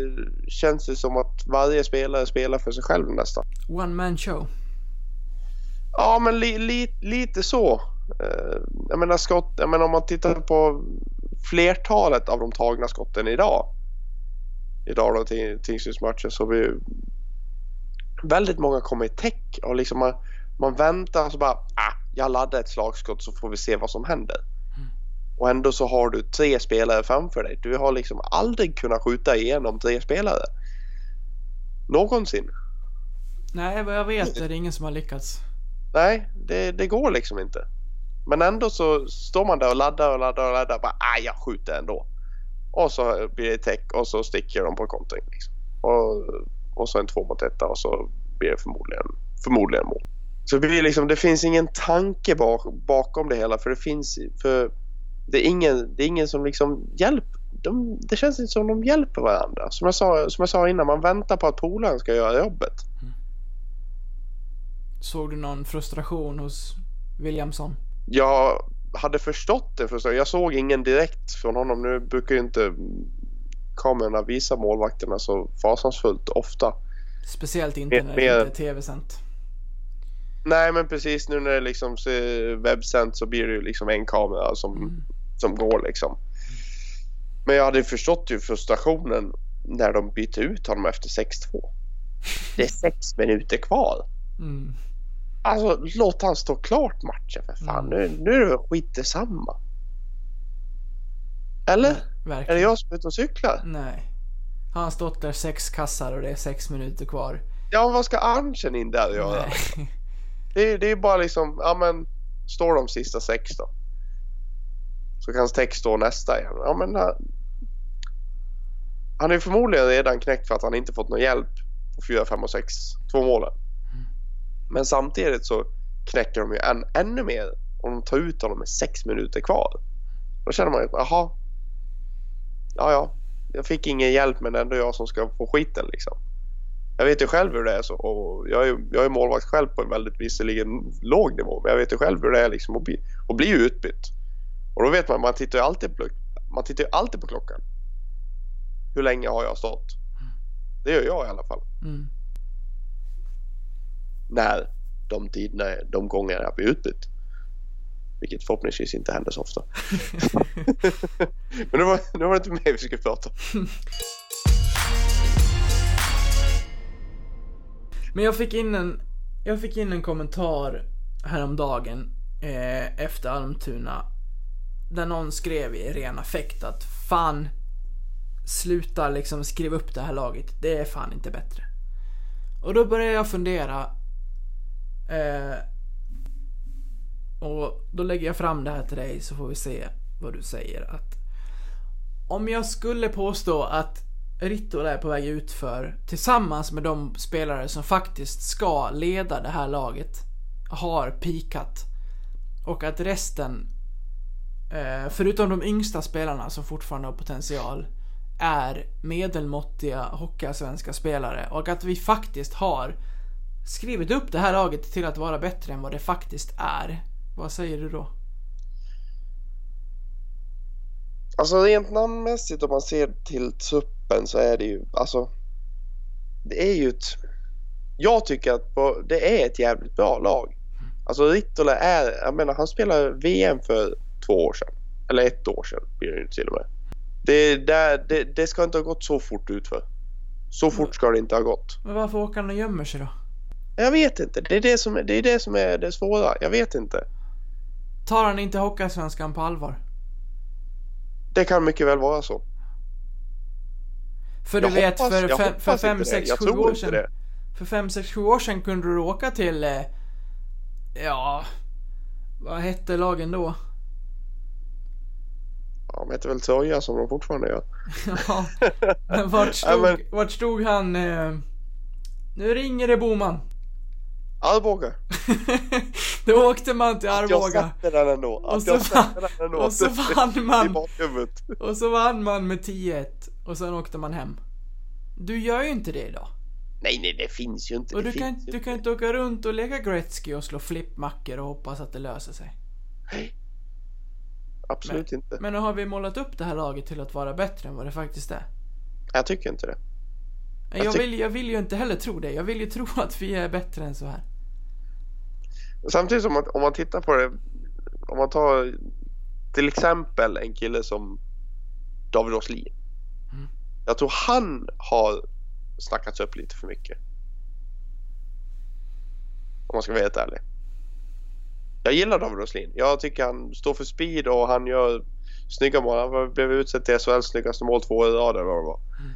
känns ju som att varje spelare spelar för sig själv nästan. One man show. Ja, men li, li, lite så. Uh, jag menar skott, jag menar om man tittar på flertalet av de tagna skotten idag. Idag då till Tingsrydsmatchen så vi väldigt många kommer i täck och liksom man, man väntar och så bara ah, jag laddar ett slagskott så får vi se vad som händer. Mm. Och ändå så har du tre spelare framför dig. Du har liksom aldrig kunnat skjuta igenom tre spelare. Någonsin. Nej, vad jag vet är det ingen som har lyckats. Nej, det, det går liksom inte. Men ändå så står man där och laddar och laddar och laddar. Bara, ah, jag skjuter ändå. Och så blir det täck och så sticker de på kontring. Liksom. Och, och så en två mot etta och så blir det förmodligen, förmodligen mål. Så det, blir liksom, det finns ingen tanke bak, bakom det hela för det finns för det är ingen, det är ingen som liksom hjälper. De, det känns inte som de hjälper varandra. Som jag sa, som jag sa innan, man väntar på att polaren ska göra jobbet. Mm. Såg du någon frustration hos Williamson? Jag hade förstått det förstås. Jag såg ingen direkt från honom. Nu brukar ju inte kamerorna visa målvakterna så fasansfullt ofta. Speciellt inte Mer- när det mer- inte är tv-sänt. Nej men precis nu när det liksom är webbsänt så blir det ju liksom en kamera som, Mm. som går liksom. Men jag hade förstått ju frustrationen när de bytte ut honom efter 6-2. Det är sex minuter kvar. Mm. Alltså låt han stå klart matchen för fan. Mm. Nu, nu är det skit detsamma. Eller? Är det jag som är ute och cyklar? Nej. Han har stått där sex kassar och det är sex minuter kvar. Ja, vad ska Arntzen in där och göra? Nej. Det, det är bara liksom, ja men, står de sista sex då? Så kan Steck stå nästa igen. Ja men, äh, han är förmodligen redan knäckt för att han inte fått någon hjälp på 4, 5 och 6, två målen. Men samtidigt så knäcker de ju än, ännu mer om de tar ut honom med sex minuter kvar. Då känner man ju, jaha. Ja, ja. Jag fick ingen hjälp men det är ändå jag som ska få skiten liksom. Jag vet ju själv hur det är så och jag är, jag är målvakt själv på en väldigt visserligen låg nivå men jag vet ju själv hur det är liksom att bli, att bli utbytt. Och då vet man, man tittar ju alltid på, man tittar alltid på klockan. Hur länge har jag stått? Det gör jag i alla fall. Mm. När de tiderna, de gånger jag blir utbytt. Vilket förhoppningsvis inte händer så ofta. men nu var, nu var det inte mig vi skulle prata om. Men jag fick in en, jag fick in en kommentar häromdagen eh, efter Almtuna. Där någon skrev i ren affekt att fan, sluta liksom skriva upp det här laget. Det är fan inte bättre. Och då började jag fundera. Eh, och då lägger jag fram det här till dig så får vi se vad du säger. Att om jag skulle påstå att Rittola är på väg ut för tillsammans med de spelare som faktiskt ska leda det här laget har pikat och att resten eh, förutom de yngsta spelarna som fortfarande har potential är medelmåttiga hockeyallsvenska spelare och att vi faktiskt har skrivit upp det här laget till att vara bättre än vad det faktiskt är. Vad säger du då? Alltså rent namnmässigt om man ser till truppen så är det ju alltså. Det är ju ett. Jag tycker att det är ett jävligt bra lag. Alltså Rittola är, jag menar han spelade VM för två år sedan. Eller ett år sedan blir det ju till och med. Det, där, det, det ska inte ha gått så fort ut för. Så fort ska det inte ha gått. Men varför åker han och gömmer sig då? Jag vet inte. Det är det som är det, är det, som är det svåra. Jag vet inte. Tar han inte Hockeyallsvenskan på allvar? Det kan mycket väl vara så. För du Jag vet, hoppas- för, fem, för fem, sex, sju år sedan. det. För fem, sex, sju år sedan kunde du åka till... Eh, ja... Vad hette lagen då? Ja, de heter väl Troja som de fortfarande gör. Ja, men vart Ja, stod, men- vart stod han? Eh, nu ringer det Boman. Arboga. Då åkte man till Jag Arboga. sätter den ändå. Och Att så jag sätter den ändå. och så vann man. Och så vann man med 10-1. Och sen åkte man hem. Du gör ju inte det idag. Nej, nej, det finns ju inte. Och du kan, du kan inte åka runt och leka Gretzky och slå flippmackor och hoppas att det löser sig. Absolut inte. Men nu har vi målat upp det här laget till att vara bättre än vad det faktiskt är. Jag tycker inte det. Jag, Jag vill, jag vill ju inte heller tro det. Jag vill ju tro att vi är bättre än så här. Samtidigt som man, om man tittar på det. Om man tar till exempel en kille som David Åslin. Mm. Jag tror han har snackats upp lite för mycket. Om man ska vara helt ärlig. Jag gillar David Roslin. Jag tycker han står för speed och han gör snygga mål. Han blev utsedd till SHLs snyggaste mål två år i rad eller vad det var. Mm.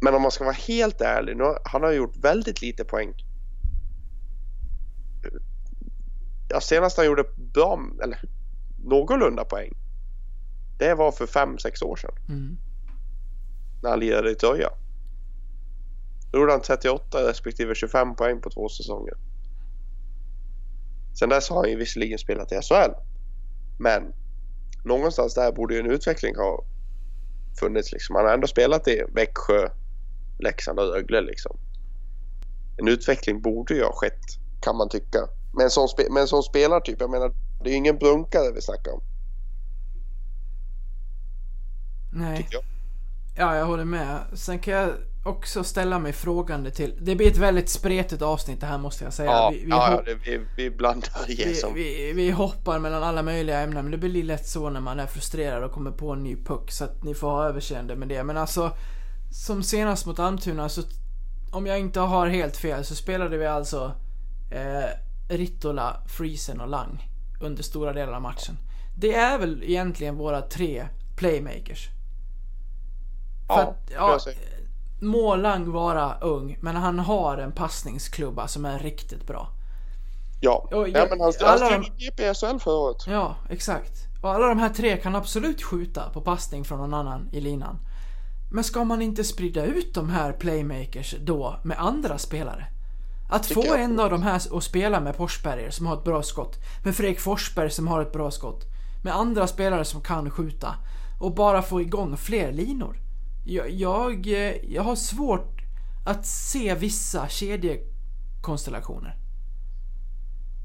Men om man ska vara helt ärlig, nu, han har gjort väldigt lite poäng. Ja, senast han gjorde bra, eller någorlunda poäng. Det var för 5-6 år sedan. Mm. När han lirade i Töja. Då gjorde han 38 respektive 25 poäng på två säsonger. Sen dess har han ju visserligen spelat i SHL. Men någonstans där borde ju en utveckling ha funnits. Liksom. Han har ändå spelat i Växjö, Leksand och Rögle. Liksom. En utveckling borde ju ha skett, kan man tycka. Men som, spe men som spelartyp, jag menar, det är ju ingen brunkare vi snackar om. Nej. Jag. Ja, jag håller med. Sen kan jag också ställa mig frågande till... Det blir ett väldigt spretigt avsnitt det här måste jag säga. Ja, vi, vi, ja, det, vi, vi blandar vi, vi, vi hoppar mellan alla möjliga ämnen. Men det blir lätt så när man är frustrerad och kommer på en ny puck. Så att ni får ha överseende med det. Men alltså, som senast mot Almtuna så... Om jag inte har helt fel så spelade vi alltså eh, Rittola, Friesen och Lang under stora delar av matchen. Det är väl egentligen våra tre playmakers. För ja, att, ja, må Lang vara ung, men han har en passningsklubba som är riktigt bra. Ja, och ja men han, han stod i förra året. Ja, exakt. Och alla de här tre kan absolut skjuta på passning från någon annan i linan. Men ska man inte sprida ut de här playmakers då med andra spelare? Att få jag. en av de här att spela med Forsberger som har ett bra skott, med Fredrik Forsberg som har ett bra skott, med andra spelare som kan skjuta och bara få igång fler linor. Jag, jag, jag har svårt att se vissa kedjekonstellationer.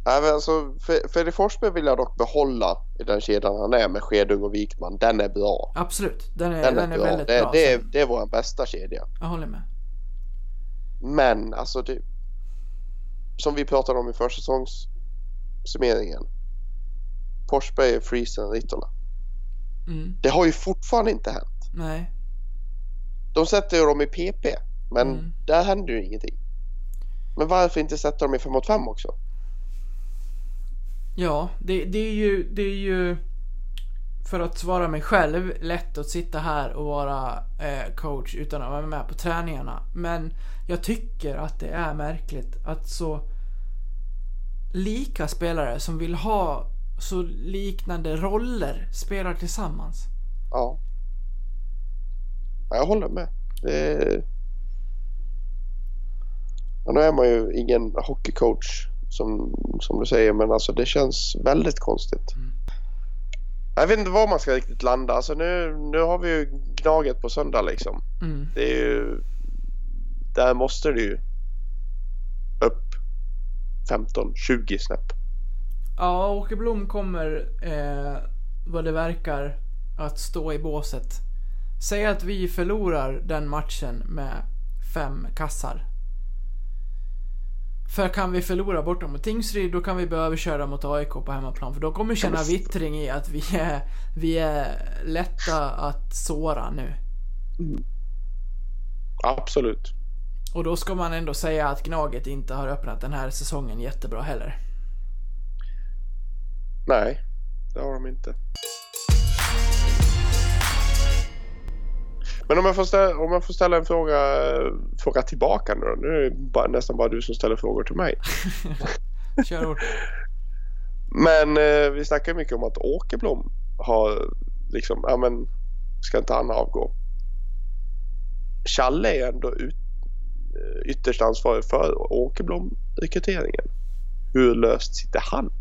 Nej, men alltså, Fredrik Forsberg vill jag dock behålla i den kedjan han är med Skedung och Wikman. Den är bra. Absolut, den är, den den är, bra. väldigt det, bra. Det är, det är vår bästa kedja. Jag håller med. Men alltså, det, som vi pratade om i försäsongssummeringen. Forsberg, Friesen, Rittola. Mm. Det har ju fortfarande inte hänt. Nej. De sätter ju dem i PP, men mm. där händer ju ingenting. Men varför inte sätta dem i 5 mot 5 också? Ja, det, det, är ju, det är ju för att svara mig själv lätt att sitta här och vara eh, coach utan att vara med på träningarna. Men jag tycker att det är märkligt att så lika spelare som vill ha så liknande roller spelar tillsammans. Ja. Jag håller med. Det... Ja, nu är man ju ingen hockeycoach som, som du säger men alltså det känns väldigt konstigt. Mm. Jag vet inte var man ska riktigt landa. Alltså nu, nu har vi ju Gnaget på söndag liksom. Mm. Det är ju... Där måste det ju upp 15-20 snäpp. Ja, Åke Blom kommer eh, vad det verkar att stå i båset Säg att vi förlorar den matchen med fem kassar. För kan vi förlora borta mot Tingsryd, då kan vi behöva köra mot AIK på hemmaplan. För då kommer vi känna vittring i att vi är, vi är lätta att såra nu. Mm. Absolut. Och då ska man ändå säga att Gnaget inte har öppnat den här säsongen jättebra heller. Nej, det har de inte. Men om jag får ställa, om jag får ställa en fråga, fråga tillbaka nu då. Nu är det bara, nästan bara du som ställer frågor till mig. Kör hårt. Men eh, vi snackar mycket om att Åkerblom har liksom, ja men ska inte han avgå? Challe är ändå ut, eh, ytterst ansvarig för Åkerblom-rekryteringen. Hur löst sitter han?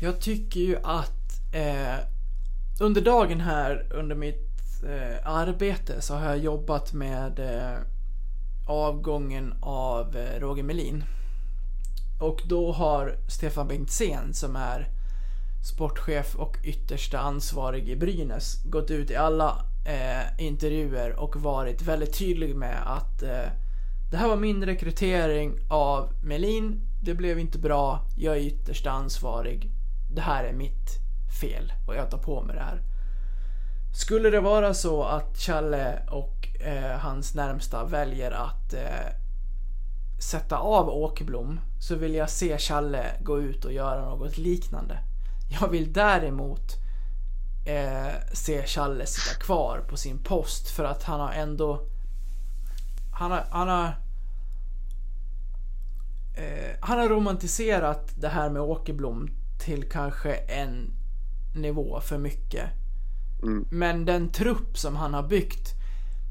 Jag tycker ju att eh, under dagen här, under mitt eh, arbete, så har jag jobbat med eh, avgången av eh, Roger Melin. Och då har Stefan Bengtzén som är sportchef och yttersta ansvarig i Brynäs gått ut i alla eh, intervjuer och varit väldigt tydlig med att eh, det här var min rekrytering av Melin. Det blev inte bra. Jag är yttersta ansvarig. Det här är mitt fel och jag tar på mig det här. Skulle det vara så att Challe och eh, hans närmsta väljer att eh, sätta av Åkerblom så vill jag se Challe gå ut och göra något liknande. Jag vill däremot eh, se Challe sitta kvar på sin post för att han har ändå... Han har... Han har, eh, han har romantiserat det här med Åkerblom till kanske en nivå för mycket. Mm. Men den trupp som han har byggt.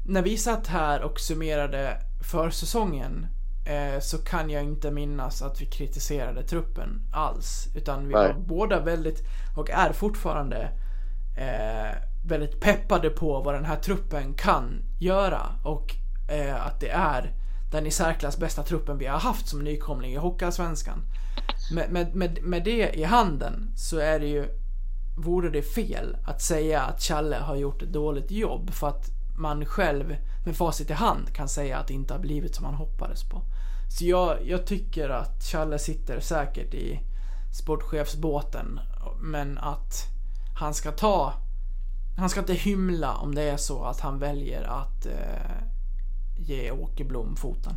När vi satt här och summerade försäsongen eh, så kan jag inte minnas att vi kritiserade truppen alls. Utan vi Nej. var båda väldigt, och är fortfarande, eh, väldigt peppade på vad den här truppen kan göra. Och eh, att det är den i särklass bästa truppen vi har haft som nykomling i Hockeyallsvenskan. Med, med, med, med det i handen så är det ju vore det fel att säga att Challe har gjort ett dåligt jobb för att man själv med facit i hand kan säga att det inte har blivit som man hoppades på. Så jag, jag tycker att Challe sitter säkert i sportchefsbåten men att han ska ta han ska inte hymla om det är så att han väljer att eh, ge Åkerblom foten.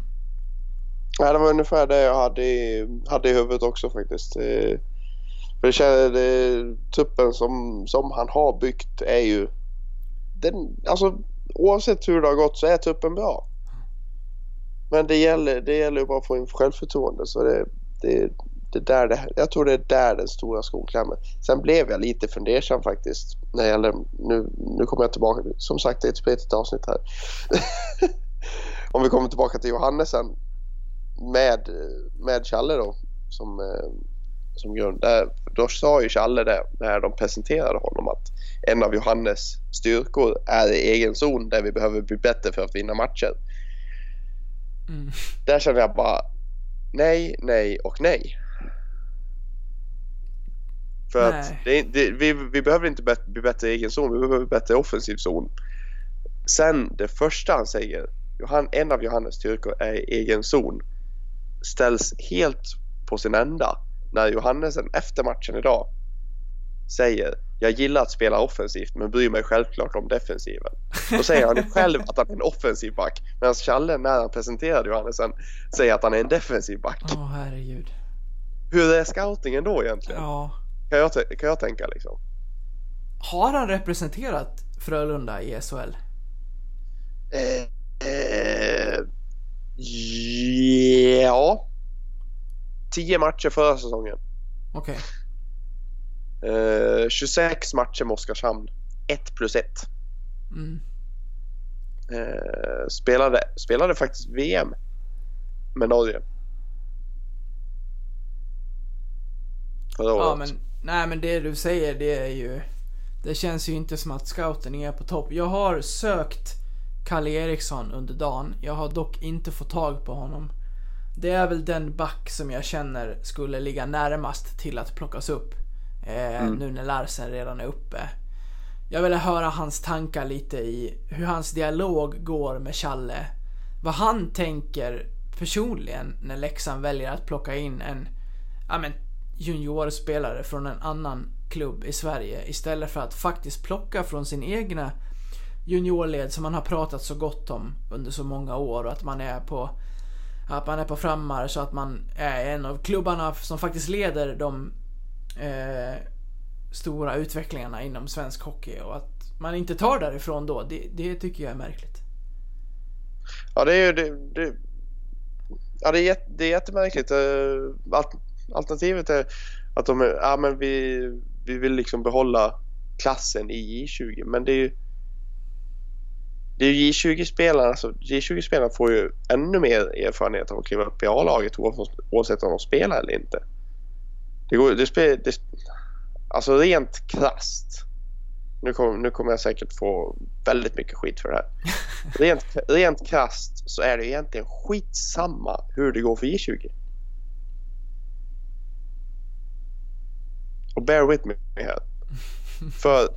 Nej, det var ungefär det jag hade i, hade i huvudet också faktiskt. Eh, för det känner, det, tuppen som, som han har byggt är ju... Den, alltså, oavsett hur det har gått så är tuppen bra. Men det gäller, det gäller ju bara att få in självförtroende. Så det, det, det där det, jag tror det är där den stora skon klämmer. Sen blev jag lite fundersam faktiskt. När det gäller, nu, nu kommer jag tillbaka. Som sagt, det är ett spretigt avsnitt här. Om vi kommer tillbaka till Johannesen med, med Challe då som, eh, som grund. Där, då sa ju Challe det när de presenterade honom att en av Johannes styrkor är i egen zon där vi behöver bli bättre för att vinna matcher. Mm. Där kände jag bara nej, nej och nej. För Nej. att det, det, vi, vi behöver inte bet- bli bättre i egen zon, vi behöver bättre i offensiv zon. Sen det första han säger, Johan, en av Johannes styrkor är i egen zon, ställs helt på sin ända när Johannesen efter matchen idag säger jag gillar att spela offensivt men bryr mig självklart om defensiven. Då säger han själv att han är en offensiv back medan Challe när han presenterade Johannesen säger att han är en defensiv back. Åh herregud. Hur är scoutingen då egentligen? Ja. Kan, jag kan jag tänka liksom. Har han representerat Frölunda i SHL? Eh, eh, ja. Tio matcher förra säsongen. Okej. Eh, 26 matcher med Oskarshamn. 1 plus 1. Mm. Eh, spelade, spelade faktiskt VM med Norge. Förra året. Ja men, nej men det du säger det är ju... Det känns ju inte som att scouten är på topp. Jag har sökt Kalle Eriksson under dagen. Jag har dock inte fått tag på honom. Det är väl den back som jag känner skulle ligga närmast till att plockas upp. Eh, Mm. Nu när Larsen redan är uppe. Jag vill höra hans tankar lite i hur hans dialog går med Challe. Vad han tänker personligen när Leksand väljer att plocka in en ja, men, juniorspelare från en annan klubb i Sverige istället för att faktiskt plocka från sin egna juniorled som man har pratat så gott om under så många år och att man är på att man är på frammarsch så att man är en av klubbarna som faktiskt leder de eh, stora utvecklingarna inom svensk hockey och att man inte tar därifrån då, det, det tycker jag är märkligt. Ja, det är ju det, det, ja, det, är, det är jättemärkligt. Eh, alternativet är att de är, ja, men vi, vi vill liksom behålla klassen i J20. Men det är ju det är ju J20-spelarna, alltså J20-spelarna får ju ännu mer erfarenhet av att kliva upp i A-laget oavsett, om de spelar eller inte. Det går, det spel, det, alltså rent krasst. Nu kommer, nu kommer jag säkert få väldigt mycket skit för det här. Rent, rent krasst så är det egentligen skitsamma hur det går för J20. Och bear with me här. För,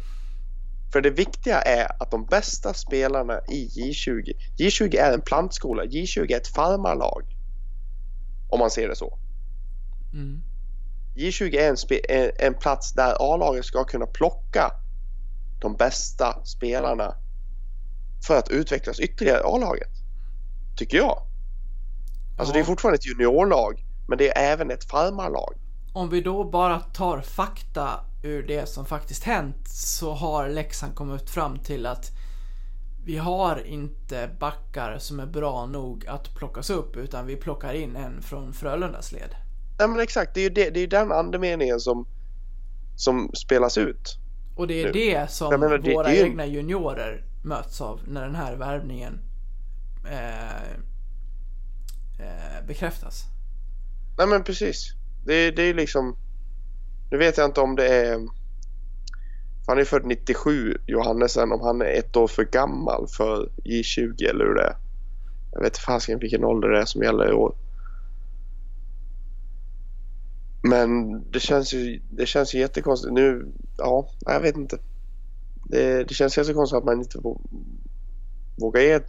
för det viktiga är att de bästa spelarna i J20, J20 är en plantskola, J20 är ett farmarlag. Om man ser det så. Mm. J20 är en, en, en plats där A-laget ska kunna plocka de bästa spelarna för att utvecklas ytterligare i A-laget. Tycker jag. Alltså Ja. det är fortfarande ett juniorlag, men det är även ett farmarlag. Om vi då bara tar fakta ur det som faktiskt hänt så har Leksand kommit fram till att vi har inte backar som är bra nog att plockas upp utan vi plockar in en från Frölundas led. Nej men exakt, det är ju det, det är den andemeningen som, som spelas ut. Och det är Nu. det som menar, det- våra det ju- egna juniorer möts av när den här värvningen eh, eh, bekräftas. Nej men precis. Det, det är ju liksom... Nu vet jag inte om det är... Han är född 97, Johannesen, om han är ett år för gammal för J20 eller hur det är. Jag vet inte fasiken vilken ålder det är som gäller i år. Men det känns ju, det känns ju jättekonstigt. Nu, ja, jag vet inte. Det, det känns jättekonstigt att man inte vågar ge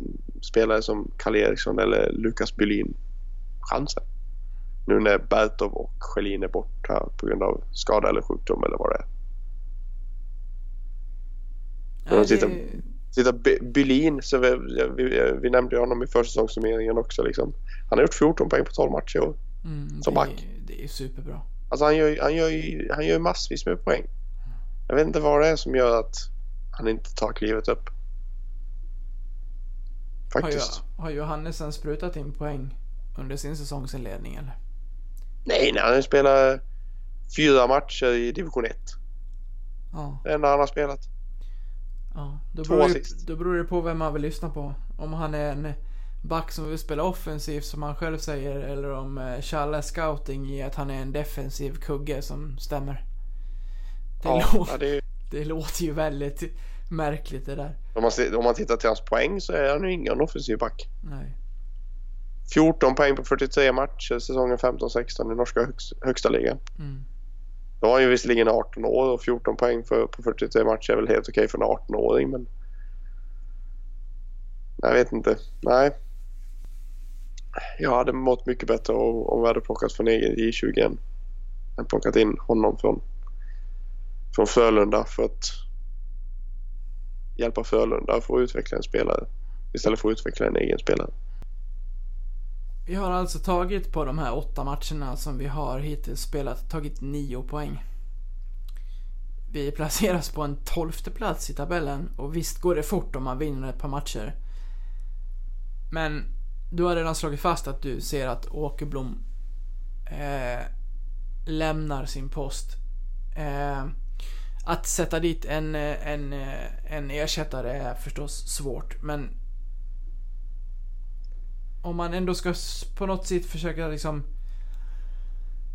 spelare som Kalle Eriksson eller Lukas Bylin chansen. Nu när Bertov och Schelin är borta på grund av skada eller sjukdom eller vad det är. Ja, titta. det, Titta, By- Bylin, så vi, vi, vi nämnde honom i försäsongssummeringen också. Liksom. Han har gjort 14 poäng på 12 matcher i år. mm, som det, back. det är superbra. Alltså han gör, han, gör han gör massvis med poäng. Jag vet inte vad det är som gör att han inte tar klivet upp. Har, Faktiskt. ju, har Johannesen sprutat in poäng under sin säsongsinledning eller? Nej, nej, han spelar fyra matcher i division 1. Ja. Det enda han har spelat. Ja, då Två beror, det, då beror det på vem man vill lyssna på. Om han är en back som vill spela offensivt som han själv säger eller om eh, Challe scouting i att han är en defensiv kugge som stämmer. Det, Ja, lå- ja, det det låter ju väldigt märkligt det där. om, man, om man tittar till hans poäng så är han ju ingen offensiv back. Nej. 14 poäng på 43 matcher säsongen 15-16 i norska högst, högsta ligan. Mm. Då var han ju visserligen 18 år och 14 poäng för, på 43 matcher är väl helt okej för en 18-åring men... Jag vet inte. Nej. Jag hade mått mycket bättre om, vi hade plockat från egen J20 än, än plockat in honom från, från Frölunda för att hjälpa Frölunda att utveckla en spelare istället för att utveckla en egen spelare. Vi har alltså tagit på de här åtta matcherna som vi har hittills spelat, tagit nio poäng. Vi placeras på en tolfte plats i tabellen och visst går det fort om man vinner ett par matcher. Men du har redan slagit fast att du ser att Åkerblom eh, lämnar sin post. Eh, att sätta dit en, eh, en, eh, en ersättare är förstås svårt, men om man ändå ska på något sätt försöka liksom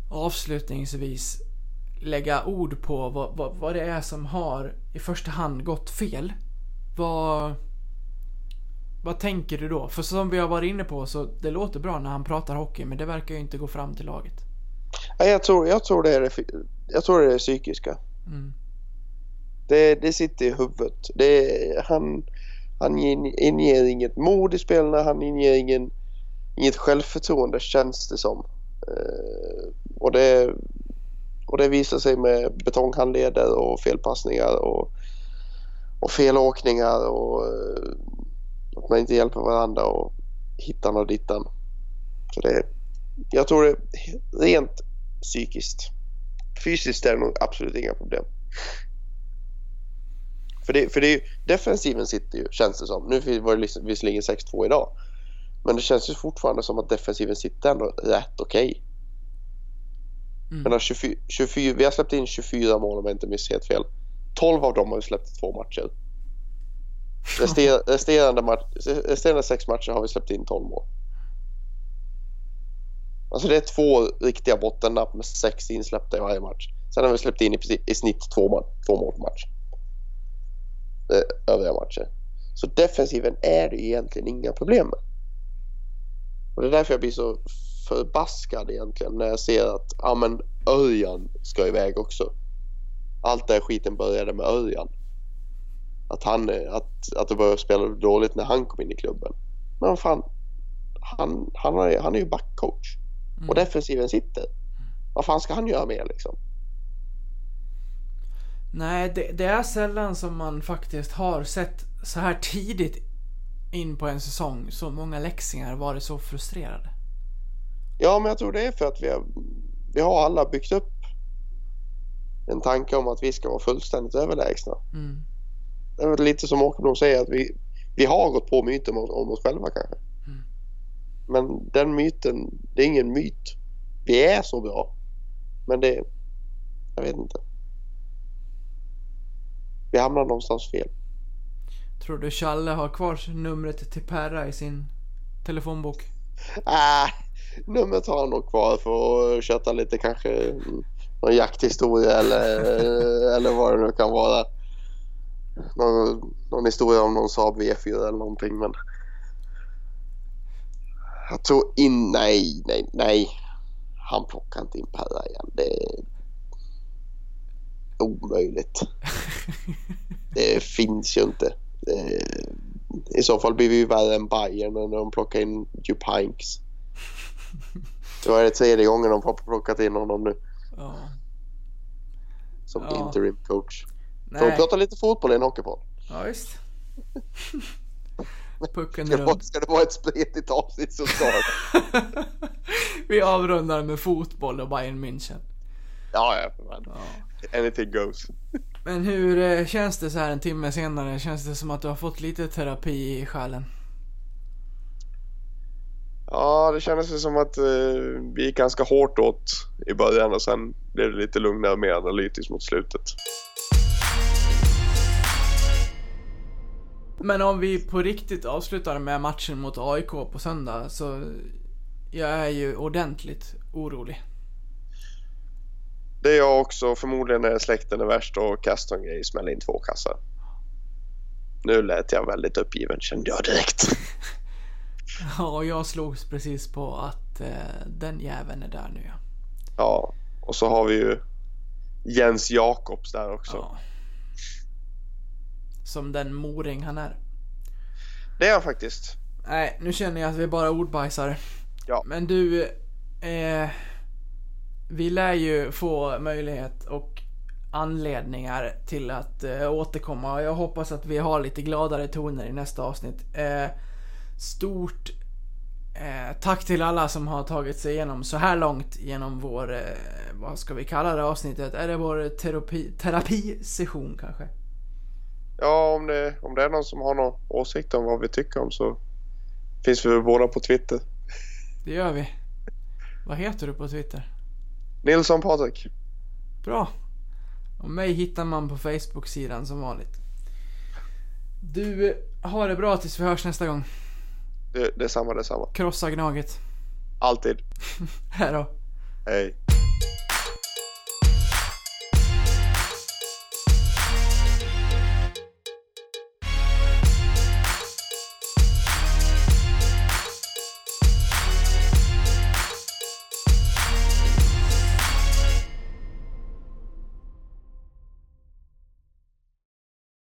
avslutningsvis lägga ord på vad, vad, vad det är som har i första hand gått fel. Vad, vad tänker du då? För som vi har varit inne på så det låter bra när han pratar hockey men det verkar ju inte gå fram till laget. Jag, tror, jag, tror det är det, jag tror det är det psykiska. Mm. Det, det sitter i huvudet. Det, han, han inger inget mod i spelarna, han inger ingen, inget självförtroende känns det som. Eh, och, det, och det visar sig med betonghandleder och felpassningar och, och felåkningar och eh, att man inte hjälper varandra och hittan och dittan. Så det, jag tror det är rent psykiskt. Fysiskt är det nog absolut inga problem. För det, för det är ju, defensiven sitter ju, känns det som. Nu var det lis- visserligen 6-2 idag. Men det känns ju fortfarande som att defensiven sitter ändå rätt okej. Mm. Men 24, 24, vi har släppt in 24 mål om jag inte minns helt fel. 12 av dem har vi släppt i två matcher. Rester, resterande, match, resterande sex matcher har vi släppt in 12 mål. Alltså det är två riktiga bottennapp med sex insläppta i varje match. Sen har vi släppt in i, i snitt två, två mål på match. Eh, övriga matcher. Så defensiven är det egentligen inga problem med. Och det är därför jag blir så förbaskad egentligen när jag ser att ja men Örjan ska iväg också. Allt den skiten började med Örjan. Att han att, att det började spela dåligt när han kom in i klubben. Men fan, han, han, är, han är ju backcoach. Mm. Och defensiven sitter. Vad fan ska han göra mer liksom? Nej, det, det är sällan som man faktiskt har sett så här tidigt in på en säsong så många läxingar varit så frustrerade. Ja, men jag tror det är för att vi har, vi har alla byggt upp en tanke om att vi ska vara fullständigt överlägsna. Mm. Det är väl lite som Åkerblom säger att vi, vi har gått på myten om, om oss själva kanske. Mm. Men den myten, det är ingen myt. Vi är så bra. Men det, jag vet inte. Vi hamnar någonstans fel. Tror du Challe har kvar numret till Perra i sin telefonbok? Äh, numret har han nog kvar för att köta lite kanske mm, någon jakthistoria eller, eller vad det nu kan vara. Någon, någon historia om någon Saab V4 eller någonting men jag tror in, nej, nej, nej. Han plockar inte in Perra igen. Det omöjligt. Det finns ju inte. I så fall blir vi värre än Bayern när de plockar in Jupinks. Det var det tredje gången de har plockat in honom nu Ja. som Ja. interim coach. Nej. vi prata lite fotboll i en hockeypodd? Ja, visst. Pucken Ska, runt. ska det vara ett spretigt avsnitt så ska. Vi avrundar med fotboll och Bayern München. Ja, ja. Men Ja. anything goes. Men hur eh, känns det så här en timme senare? Känns det som att du har fått lite terapi i själen? Ja, det kändes som att eh, vi gick ganska hårt åt i början och sen blev det lite lugnare och mer analytiskt mot slutet. Men om vi på riktigt avslutar med matchen mot AIK på söndag så jag är ju ordentligt orolig. Det är jag också. Förmodligen är släkten är värst och Caston grej smäller in två kassar. Nu lät jag väldigt uppgiven kände jag direkt. Ja, och jag slogs precis på att eh, den jäveln är där nu ja. Ja, och så har vi ju Jens Jakobs där också. ja. Som den moring han är. Det är han faktiskt. Nej, nu känner jag att vi bara ordbajsar. Ja. Men du, eh, vi lär ju få möjlighet och anledningar till att eh, återkomma. Jag hoppas att vi har lite gladare toner i nästa avsnitt. Eh, stort eh, tack till alla som har tagit sig igenom så här långt genom vår, eh, vad ska vi kalla det avsnittet? Är det vår terapi, terapisession kanske? Ja, om det, om det är någon som har någon åsikt om vad vi tycker om så finns vi väl båda på Twitter. Det gör vi. Vad heter du på Twitter? Nilsson Patrik. Bra. Och mig hittar man på Facebook-sidan som vanligt. Du, ha det bra tills vi hörs nästa gång. Det, det är samma, det är samma. Krossa Gnaget. Alltid. Hej då. Hej.